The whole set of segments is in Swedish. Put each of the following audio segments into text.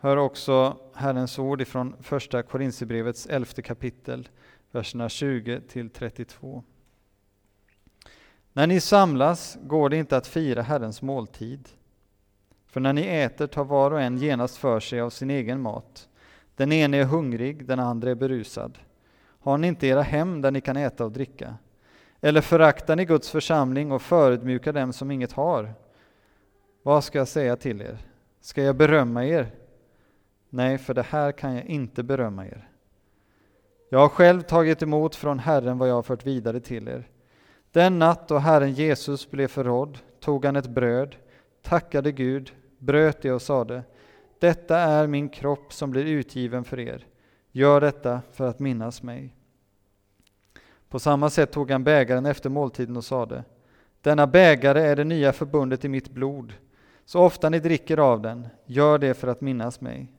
Hör också Herrens ord ifrån första Korinthierbrevets elfte kapitel, verserna 20 till 32. När ni samlas går det inte att fira Herrens måltid. För när ni äter tar var och en genast för sig av sin egen mat. Den ene är hungrig, den andra är berusad. Har ni inte era hem där ni kan äta och dricka? Eller föraktar ni Guds församling och förödmjukar dem som inget har? Vad ska jag säga till er? Ska jag berömma er? Nej, för det här kan jag inte berömma er. Jag har själv tagit emot från Herren vad jag har fört vidare till er. Den natt då Herren Jesus blev förrådd tog han ett bröd, tackade Gud, bröt det och sade Detta är min kropp som blir utgiven för er. Gör detta för att minnas mig. På samma sätt tog han bägaren efter måltiden och sade Denna bägare är det nya förbundet i mitt blod. Så ofta ni dricker av den, gör det för att minnas mig.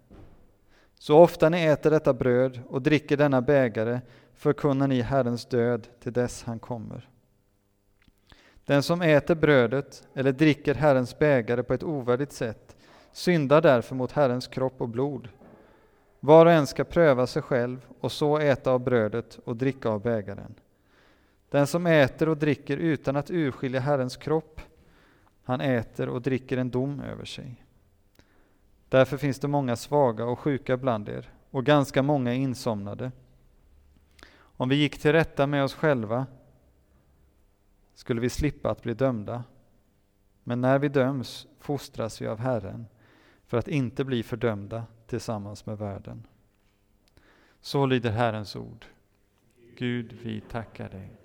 Så ofta ni äter detta bröd och dricker denna bägare förkunnar ni Herrens död till dess han kommer. Den som äter brödet eller dricker Herrens bägare på ett ovärdigt sätt syndar därför mot Herrens kropp och blod. Var och en ska pröva sig själv och så äta av brödet och dricka av bägaren. Den som äter och dricker utan att urskilja Herrens kropp, han äter och dricker en dom över sig. Därför finns det många svaga och sjuka bland er, och ganska många insomnade. Om vi gick till rätta med oss själva skulle vi slippa att bli dömda. Men när vi döms fostras vi av Herren för att inte bli fördömda tillsammans med världen. Så lyder Herrens ord. Gud, vi tackar dig.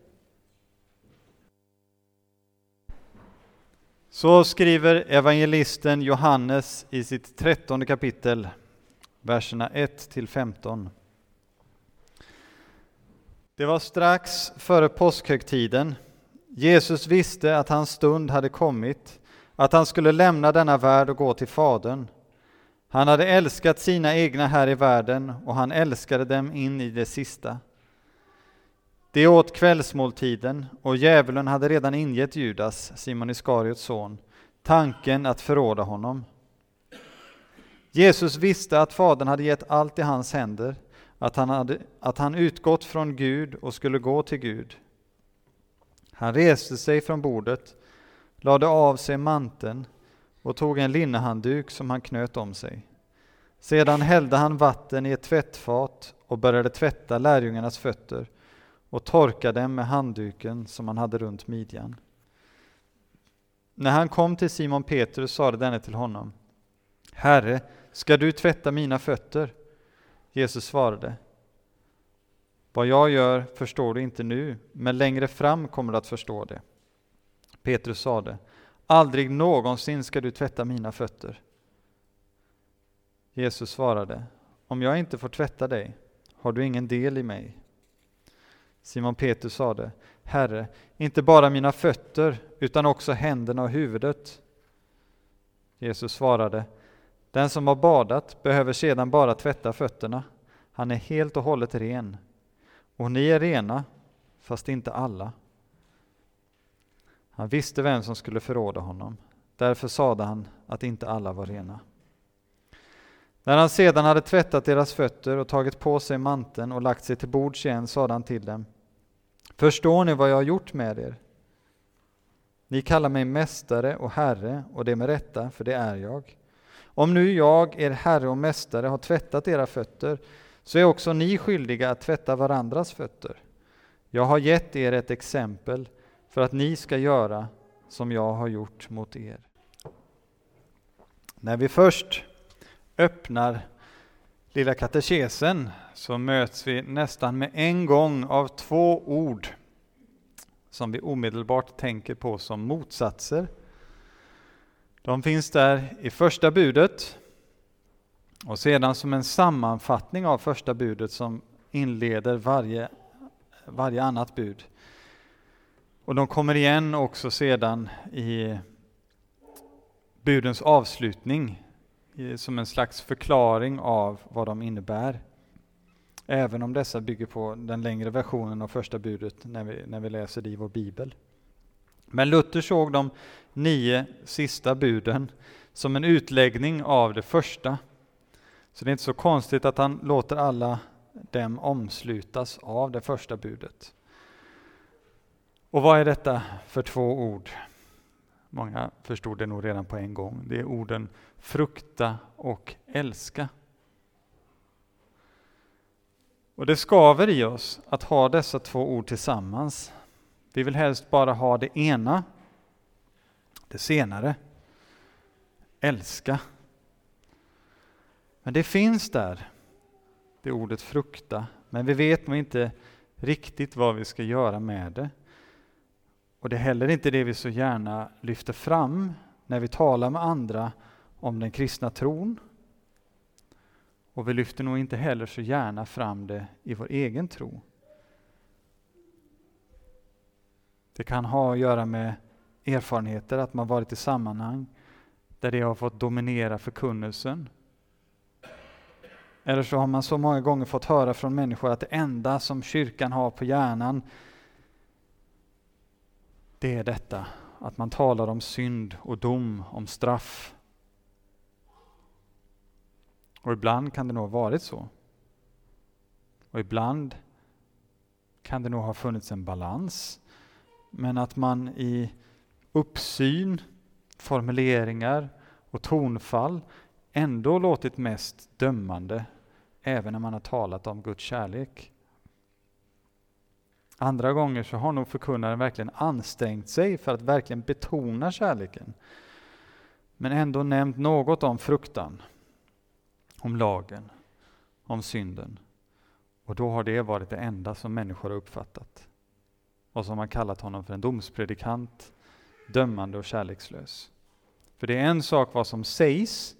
Så skriver evangelisten Johannes i sitt trettonde kapitel, verserna 1 till 15. Det var strax före påskhögtiden. Jesus visste att hans stund hade kommit, att han skulle lämna denna värld och gå till Fadern. Han hade älskat sina egna här i världen och han älskade dem in i det sista. De åt kvällsmåltiden och djävulen hade redan ingett Judas, Simon Iskariots son, tanken att förråda honom. Jesus visste att Fadern hade gett allt i hans händer, att han, hade, att han utgått från Gud och skulle gå till Gud. Han reste sig från bordet, lade av sig manteln och tog en linnehandduk som han knöt om sig. Sedan hällde han vatten i ett tvättfat och började tvätta lärjungarnas fötter och torka dem med handduken som han hade runt midjan. När han kom till Simon Petrus sade denne till honom Herre, ska du tvätta mina fötter? Jesus svarade Vad jag gör förstår du inte nu, men längre fram kommer du att förstå det. Petrus sade Aldrig någonsin ska du tvätta mina fötter. Jesus svarade Om jag inte får tvätta dig har du ingen del i mig. Simon Petrus sade, Herre, inte bara mina fötter, utan också händerna och huvudet. Jesus svarade, den som har badat behöver sedan bara tvätta fötterna. Han är helt och hållet ren. Och ni är rena, fast inte alla. Han visste vem som skulle förråda honom. Därför sade han att inte alla var rena. När han sedan hade tvättat deras fötter och tagit på sig manteln och lagt sig till bords igen sade han till dem Förstår ni vad jag har gjort med er? Ni kallar mig mästare och herre, och det med rätta, för det är jag. Om nu jag, er herre och mästare, har tvättat era fötter, så är också ni skyldiga att tvätta varandras fötter. Jag har gett er ett exempel för att ni ska göra som jag har gjort mot er. När vi först öppnar Lilla katekesen så möts vi nästan med en gång av två ord som vi omedelbart tänker på som motsatser. De finns där i första budet och sedan som en sammanfattning av första budet som inleder varje, varje annat bud. Och de kommer igen också sedan i budens avslutning som en slags förklaring av vad de innebär. Även om dessa bygger på den längre versionen av första budet när vi, när vi läser det i vår bibel. Men Luther såg de nio sista buden som en utläggning av det första. Så det är inte så konstigt att han låter alla dem omslutas av det första budet. Och vad är detta för två ord? Många förstod det nog redan på en gång. Det är orden frukta och älska. Och det skaver i oss att ha dessa två ord tillsammans. Vi vill helst bara ha det ena, det senare. Älska. Men det finns där, det ordet frukta, men vi vet nog inte riktigt vad vi ska göra med det. Och det är heller inte det vi så gärna lyfter fram när vi talar med andra om den kristna tron. Och vi lyfter nog inte heller så gärna fram det i vår egen tro. Det kan ha att göra med erfarenheter, att man varit i sammanhang där det har fått dominera förkunnelsen. Eller så har man så många gånger fått höra från människor att det enda som kyrkan har på hjärnan det är detta att man talar om synd och dom, om straff. Och ibland kan det nog ha varit så. Och ibland kan det nog ha funnits en balans. Men att man i uppsyn, formuleringar och tonfall ändå låtit mest dömande även när man har talat om Guds kärlek. Andra gånger så har nog förkunnaren verkligen ansträngt sig för att verkligen betona kärleken. Men ändå nämnt något om fruktan, om lagen, om synden. Och då har det varit det enda som människor har uppfattat. Och som har kallat honom för en domspredikant, dömande och kärlekslös. För det är en sak vad som sägs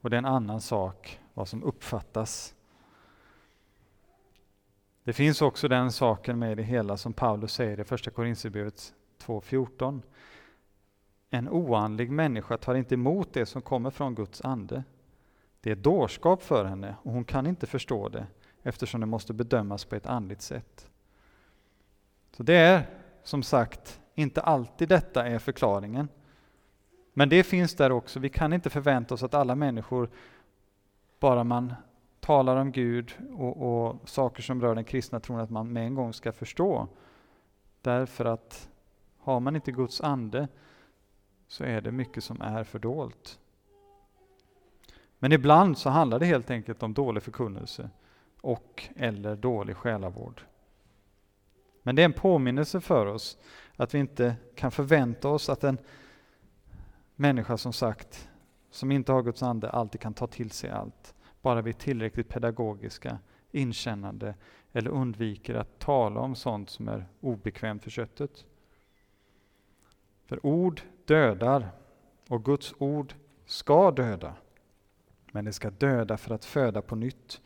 och det är en annan sak vad som uppfattas det finns också den saken med det hela som Paulus säger i Första Korinthierbrevet 2.14. En oandlig människa tar inte emot det som kommer från Guds ande. Det är dårskap för henne och hon kan inte förstå det eftersom det måste bedömas på ett andligt sätt. Så det är som sagt inte alltid detta är förklaringen. Men det finns där också. Vi kan inte förvänta oss att alla människor, bara man talar om Gud och, och, saker som rör den kristna tron att man med en gång ska förstå. Därför att har man inte Guds ande så är det mycket som är fördolt. Men ibland så handlar det helt enkelt om dålig förkunnelse och eller dålig själavård. Men det är en påminnelse för oss att vi inte kan förvänta oss att en människa som sagt, som inte har Guds ande, alltid kan ta till sig allt bara vi är tillräckligt pedagogiska, inkännande eller undviker att tala om sånt som är obekvämt för köttet. För ord dödar och Guds ord ska döda. Men det ska döda för att föda på nytt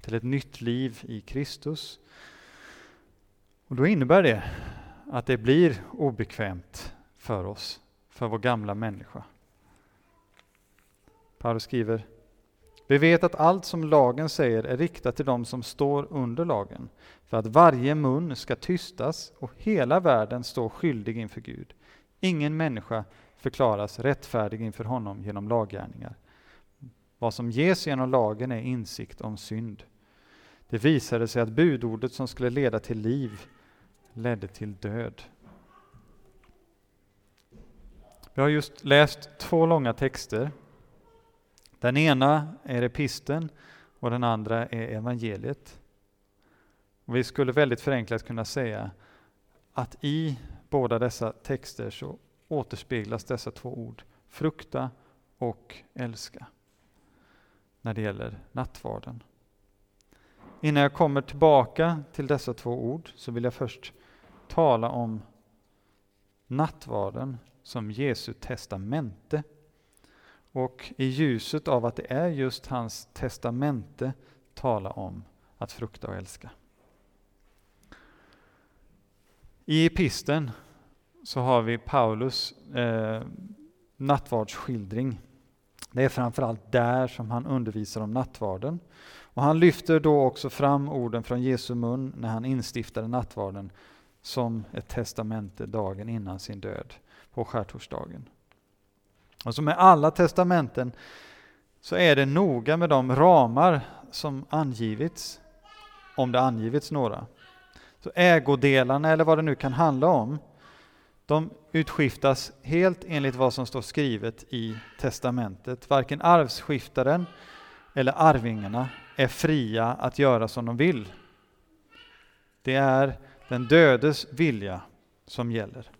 till ett nytt liv i Kristus. Och Då innebär det att det blir obekvämt för oss, för vår gamla människa. Paulus skriver vi vet att allt som lagen säger är riktat till dem som står under lagen, för att varje mun ska tystas och hela världen står skyldig inför Gud. Ingen människa förklaras rättfärdig inför honom genom laggärningar. Vad som ges genom lagen är insikt om synd. Det visade sig att budordet som skulle leda till liv ledde till död. Vi har just läst två långa texter den ena är episten och den andra är evangeliet. vi skulle väldigt förenklat kunna säga att i båda dessa texter så återspeglas dessa två ord, frukta och älska, när det gäller nattvarden. Innan jag kommer tillbaka till dessa två ord så vill jag först tala om nattvarden som Jesu testamente och i ljuset av att det är just hans testamente tala om att frukta och älska. I episten så har vi Paulus eh, nattvardsskildring. Det är framförallt där som han undervisar om nattvarden. Och han lyfter då också fram orden från Jesu mun när han instiftade nattvarden som ett testamente dagen innan sin död på skärtorsdagen. Och som med alla testamenten så är det noga med de ramar som angivits, om det angivits några. Så ägodelarna, eller vad det nu kan handla om, de utskiftas helt enligt vad som står skrivet i testamentet. Varken arvsskiftaren eller arvingarna är fria att göra som de vill. Det är den dödes vilja som gäller.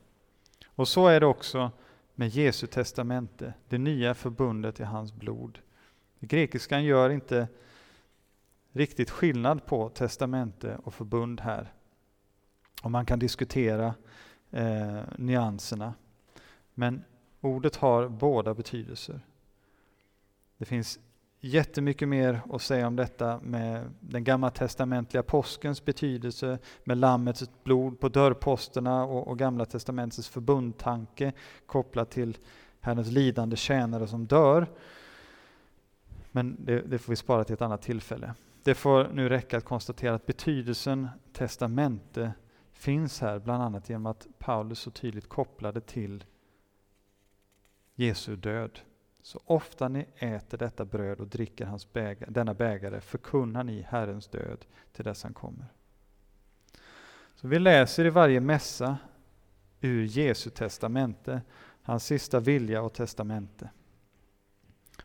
Och så är det också med Jesu testamente, det nya förbundet i hans blod. Grekiskan gör inte riktigt skillnad på testamente och förbund här. Och man kan diskutera eh, nyanserna. Men ordet har båda betydelser. Det finns jättemycket mer att säga om detta med den gammaltestamentliga påskens betydelse, med lammets blod på dörrposterna och, och gamla testamentets förbundtanke kopplat till Herrens lidande tjänare som dör. Men det, det, får vi spara till ett annat tillfälle. Det får nu räcka att konstatera att betydelsen testamente finns här, bland annat genom att Paulus så tydligt kopplade till Jesu död. Så ofta ni äter detta bröd och dricker hans bägare, denna bägare förkunnar ni Herrens död till dess han kommer. Så vi läser i varje mässa ur Jesu testamente, hans sista vilja och testamente.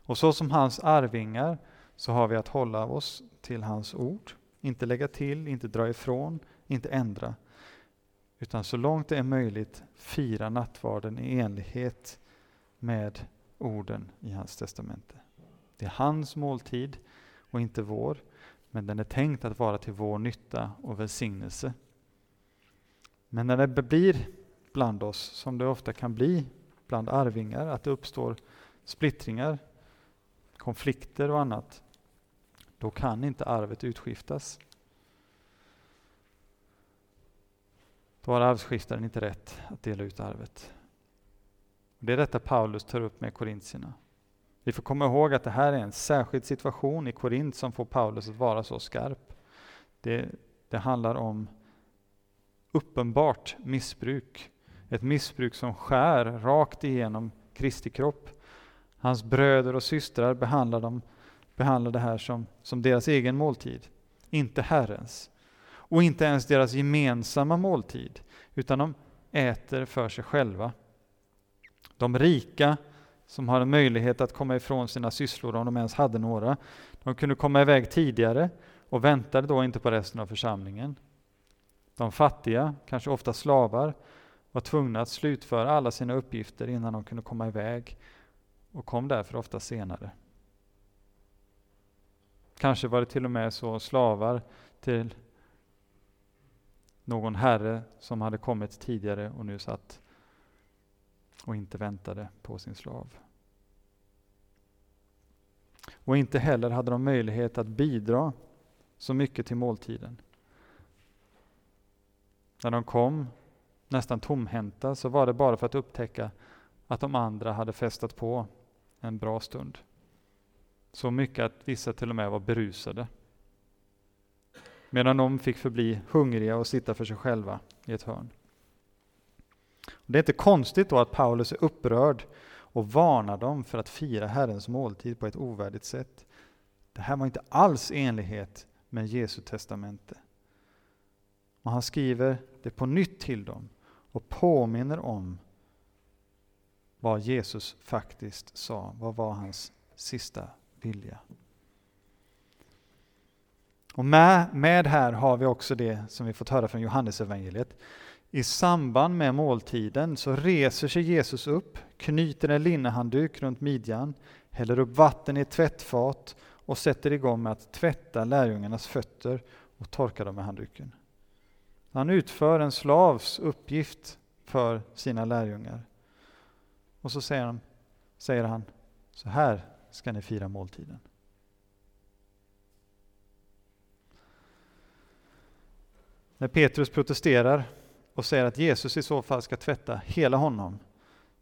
Och så som hans arvingar så har vi att hålla oss till hans ord, inte lägga till, inte dra ifrån, inte ändra, utan så långt det är möjligt fira nattvarden i enlighet med orden i hans testamente. Det är hans måltid och inte vår, men den är tänkt att vara till vår nytta och välsignelse. Men när det blir bland oss, som det ofta kan bli bland arvingar, att det uppstår splittringar, konflikter och annat, då kan inte arvet utskiftas. Då har arvsskiftaren inte rätt att dela ut arvet. Det är detta Paulus tar upp med korintierna. Vi får komma ihåg att det här är en särskild situation i Korint som får Paulus att vara så skarp. Det, det handlar om uppenbart missbruk. Ett missbruk som skär rakt igenom Kristi kropp. Hans bröder och systrar behandlar, dem, behandlar det här som, som deras egen måltid, inte Herrens. Och inte ens deras gemensamma måltid, utan de äter för sig själva. De rika som har en möjlighet att komma ifrån sina sysslor, om de ens hade några, de kunde komma iväg tidigare och väntade då inte på resten av församlingen. De fattiga, kanske ofta slavar, var tvungna att slutföra alla sina uppgifter innan de kunde komma iväg och kom därför ofta senare. Kanske var det till och med så slavar till någon herre som hade kommit tidigare och nu satt och inte väntade på sin slav. Och inte heller hade de möjlighet att bidra så mycket till måltiden. När de kom nästan tomhänta så var det bara för att upptäcka att de andra hade festat på en bra stund. Så mycket att vissa till och med var berusade. Medan de fick förbli hungriga och sitta för sig själva i ett hörn. Det är inte konstigt då att Paulus är upprörd och varnar dem för att fira Herrens måltid på ett ovärdigt sätt. Det här var inte alls enlighet med Jesu testamente. Och han skriver det på nytt till dem och påminner om vad Jesus faktiskt sa. Vad var hans sista vilja? Och med, med här har vi också det som vi fått höra från Johannesevangeliet. I samband med måltiden så reser sig Jesus upp, knyter en linnehandduk runt midjan, häller upp vatten i ett tvättfat och sätter igång med att tvätta lärjungarnas fötter och torka dem med handduken. Han utför en slavs uppgift för sina lärjungar. Och så säger han, säger han så här ska ni fira måltiden. När Petrus protesterar och säger att Jesus i så fall ska tvätta hela honom,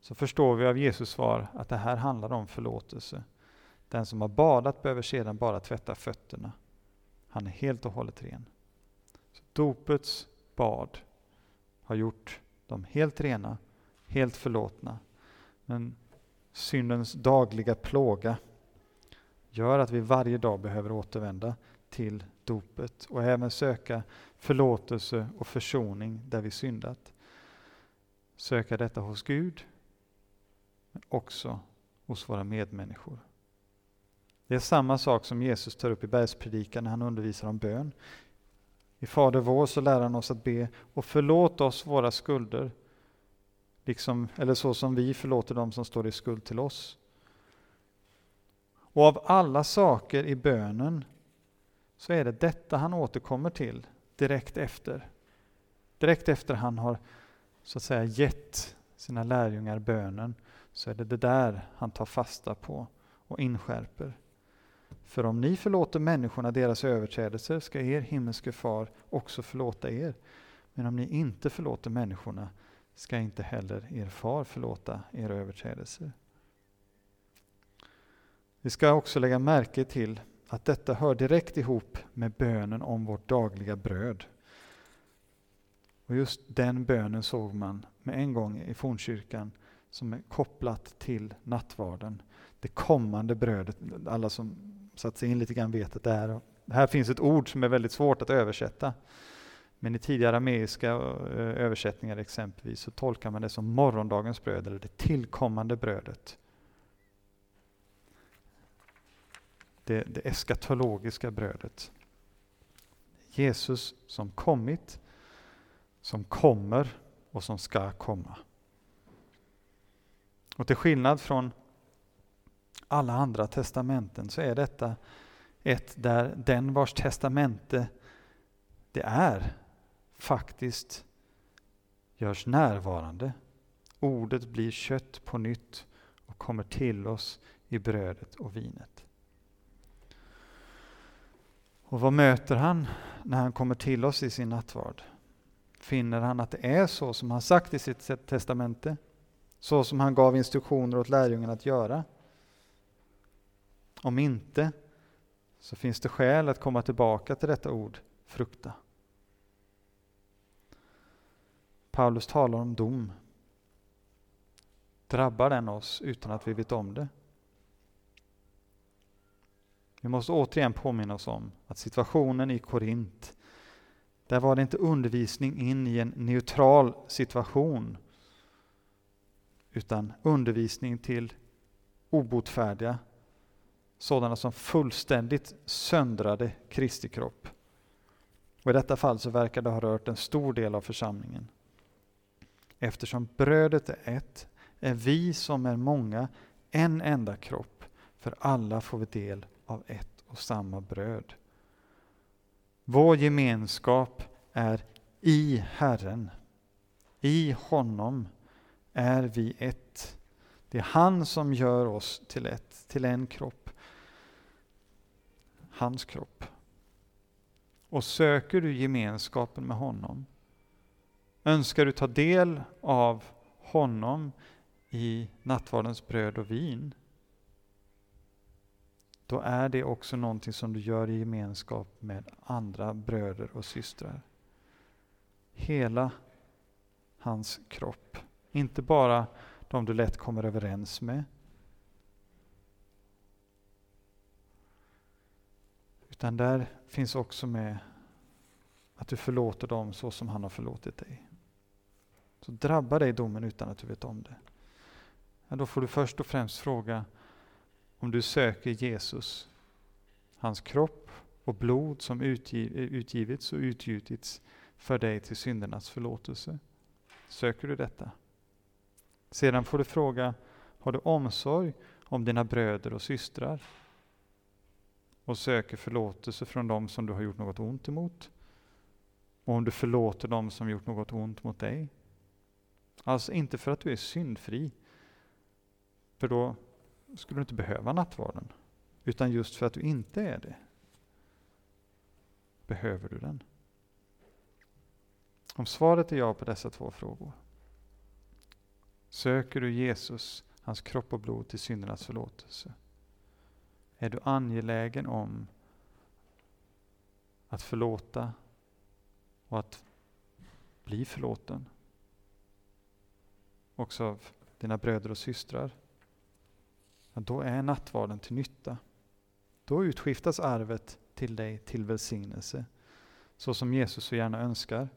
så förstår vi av Jesus svar att det här handlar om förlåtelse. Den som har badat behöver sedan bara tvätta fötterna. Han är helt och hållet ren. Så dopets bad har gjort dem helt rena, helt förlåtna. Men syndens dagliga plåga gör att vi varje dag behöver återvända till dopet och även söka förlåtelse och försoning där vi syndat. Söka detta hos Gud, men också hos våra medmänniskor. Det är samma sak som Jesus tar upp i bergspredikan när han undervisar om bön. I Fader vår så lär han oss att be och förlåt oss våra skulder, liksom, eller så som vi förlåter dem som står i skuld till oss. Och av alla saker i bönen så är det detta han återkommer till direkt efter. Direkt efter han har så att säga gett sina lärjungar bönen så är det det där han tar fasta på och inskärper. För om ni förlåter människorna deras överträdelser ska er himmelske far också förlåta er. Men om ni inte förlåter människorna ska inte heller er far förlåta era överträdelser. Vi ska också lägga märke till att detta hör direkt ihop med bönen om vårt dagliga bröd. Och just den bönen såg man med en gång i fornkyrkan som är kopplat till nattvarden. Det kommande brödet. Alla som satt sig in lite grann vet att det här, här finns ett ord som är väldigt svårt att översätta. Men i tidigare arameiska eh, översättningar exempelvis så tolkar man det som morgondagens bröd eller det tillkommande brödet. Det, det eskatologiska brödet. Jesus som kommit, som kommer och som ska komma. Och till skillnad från alla andra testamenten så är detta ett där den vars testamente det är faktiskt görs närvarande. Ordet blir kött på nytt och kommer till oss i brödet och vinet. Och vad möter han när han kommer till oss i sin nattvard? Finner han att det är så som han sagt i sitt testamente? Så som han gav instruktioner åt lärjungarna att göra? Om inte, så finns det skäl att komma tillbaka till detta ord, frukta. Paulus talar om dom. Drabbar den oss utan att vi vet om det? Vi måste återigen påminna oss om att situationen i Korint, där var det inte undervisning in i en neutral situation, utan undervisning till obotfärdiga, sådana som fullständigt söndrade Kristi kropp. Och I detta fall så verkar det ha rört en stor del av församlingen. Eftersom brödet är ett, är vi som är många en enda kropp, för alla får vi del av ett och samma bröd. Vår gemenskap är i Herren. I honom är vi ett. Det är han som gör oss till ett, till en kropp. Hans kropp. Och söker du gemenskapen med honom, önskar du ta del av honom i nattvardens bröd och vin, då är det också någonting som du gör i gemenskap med andra bröder och systrar. Hela hans kropp. Inte bara de du lätt kommer överens med. Utan där finns också med att du förlåter dem så som han har förlåtit dig. Så drabbar dig domen utan att du vet om det. Ja, då får du först och främst fråga om du söker Jesus, hans kropp och blod som utgivits och utgjutits för dig till syndernas förlåtelse. Söker du detta? Sedan får du fråga, har du omsorg om dina bröder och systrar? Och söker förlåtelse från dem som du har gjort något ont emot? Och om du förlåter dem som gjort något ont mot dig? Alltså inte för att du är syndfri, för då skulle du inte behöva nattvarden. Utan just för att du inte är det, behöver du den. Om svaret är ja på dessa två frågor, söker du Jesus, hans kropp och blod till syndernas förlåtelse, är du angelägen om att förlåta och att bli förlåten, också av dina bröder och systrar, då är nattvarden till nytta. då utskiftas arvet till dig till välsignelse, så som Jesus så gärna önskar.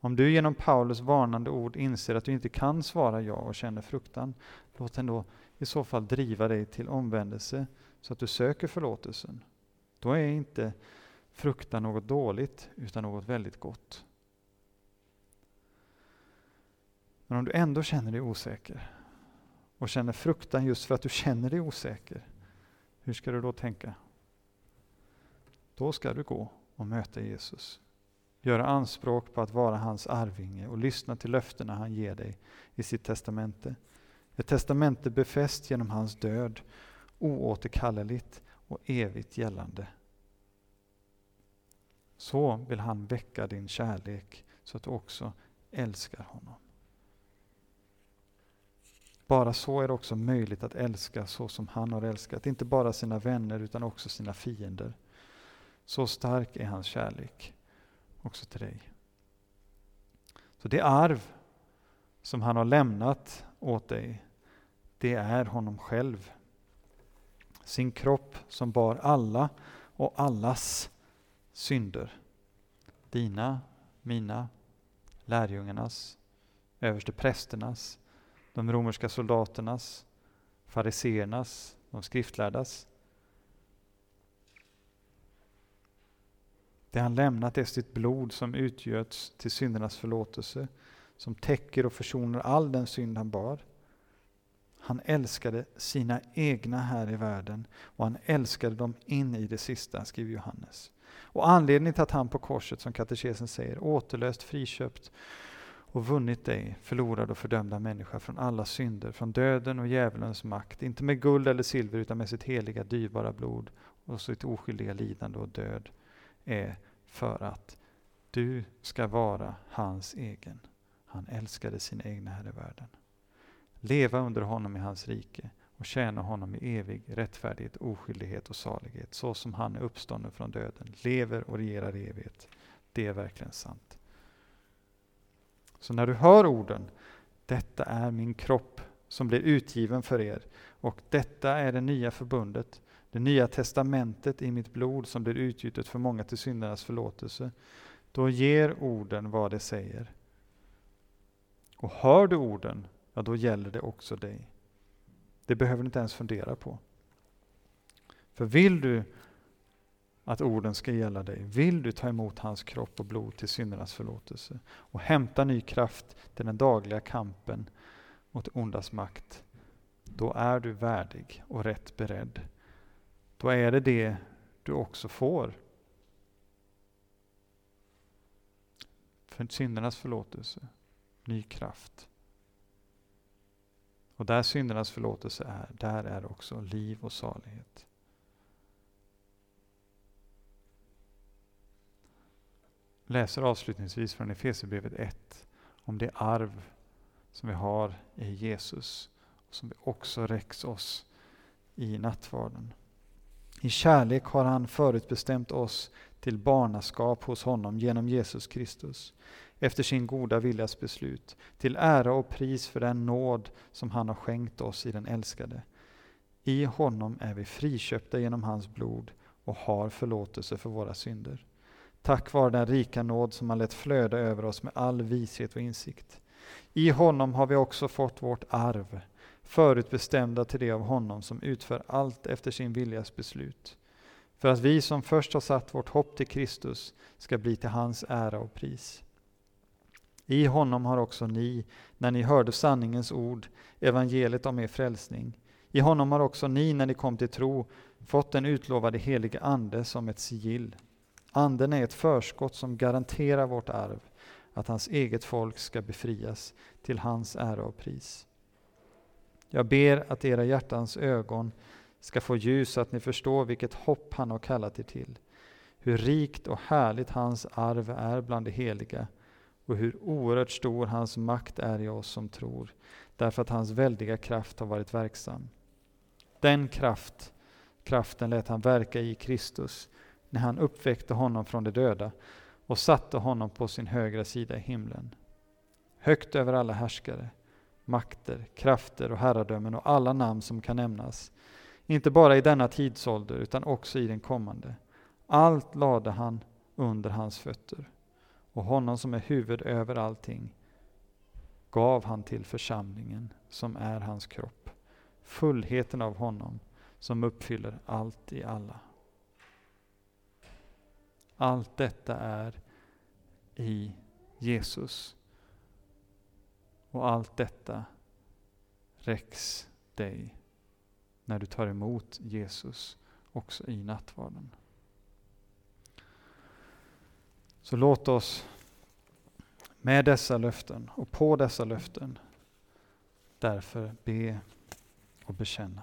Om du genom Paulus varnande ord inser att du inte kan svara ja och känner fruktan, låt den då i så fall driva dig till omvändelse så att du söker förlåtelsen. Då är inte fruktan något dåligt, utan något väldigt gott. Men om du ändå känner dig osäker och känner fruktan just för att du känner dig osäker, hur ska du då tänka? Då ska du gå och möta Jesus. Göra anspråk på att vara hans arvinge och lyssna till löftena han ger dig i sitt testamente. Ett testamente befäst genom hans död, oåterkalleligt och evigt gällande. Så vill han väcka din kärlek så att du också älskar honom. Bara så är det också möjligt att älska så som han har älskat, inte bara sina vänner utan också sina fiender. Så stark är hans kärlek också till dig. Så det arv som han har lämnat åt dig, det är honom själv. Sin kropp som bar alla och allas synder. Dina, mina, lärjungarnas, överste prästernas, de romerska soldaternas, fariseernas, de skriftlärdas. Det han lämnat är sitt blod som utgöts till syndernas förlåtelse, som täcker och försonar all den synd han bar. Han älskade sina egna här i världen och han älskade dem in i det sista, skriver Johannes. Och anledningen till att han på korset, som katekesen säger, återlöst, friköpt och vunnit dig, förlorad och fördömda människa, från alla synder, från döden och djävulens makt, inte med guld eller silver utan med sitt heliga dyrbara blod och sitt oskyldiga lidande och död, är för att du ska vara hans egen. Han älskade sina egna här i världen. Leva under honom i hans rike och tjäna honom i evig rättfärdighet, oskyldighet och salighet, så som han är uppstånden från döden, lever och regerar i evighet. Det är verkligen sant. Så när du hör orden, detta är min kropp som blir utgiven för er och detta är det nya förbundet, det nya testamentet i mitt blod som blir utgjutet för många till syndernas förlåtelse. Då ger orden vad det säger. Och hör du orden, ja då gäller det också dig. Det behöver du inte ens fundera på. För vill du att orden ska gälla dig, vill du ta emot hans kropp och blod till syndernas förlåtelse och hämta ny kraft till den dagliga kampen mot ondas makt, då är du värdig och rätt beredd. Då är det det du också får. För syndernas förlåtelse, ny kraft. Och där syndernas förlåtelse är, där är också liv och salighet. Läser avslutningsvis från Efesierbrevet 1 om det arv som vi har i Jesus och som också räcks oss i nattvarden. I kärlek har han förutbestämt oss till barnaskap hos honom genom Jesus Kristus, efter sin goda viljas beslut, till ära och pris för den nåd som han har skänkt oss i den älskade. I honom är vi friköpta genom hans blod och har förlåtelse för våra synder. Tack vare den rika nåd som han lät flöda över oss med all vishet och insikt. I honom har vi också fått vårt arv, förutbestämda till det av honom som utför allt efter sin viljas beslut. För att vi som först har satt vårt hopp till Kristus ska bli till hans ära och pris. I honom har också ni, när ni hörde sanningens ord, evangeliet om er frälsning, i honom har också ni, när ni kom till tro, fått den utlovade helige Ande som ett sigill. Anden är ett förskott som garanterar vårt arv, att hans eget folk ska befrias till hans ära och pris. Jag ber att era hjärtans ögon ska få ljus så att ni förstår vilket hopp han har kallat er till, hur rikt och härligt hans arv är bland de heliga och hur oerhört stor hans makt är i oss som tror, därför att hans väldiga kraft har varit verksam. Den kraft, kraften lät han verka i Kristus när han uppväckte honom från de döda och satte honom på sin högra sida i himlen. Högt över alla härskare, makter, krafter och herradömen och alla namn som kan nämnas. inte bara i denna tidsålder utan också i den kommande. Allt lade han under hans fötter och honom som är huvud över allting gav han till församlingen som är hans kropp, fullheten av honom som uppfyller allt i alla. Allt detta är i Jesus. Och allt detta räcks dig när du tar emot Jesus också i nattvarden. Så låt oss med dessa löften och på dessa löften därför be och bekänna.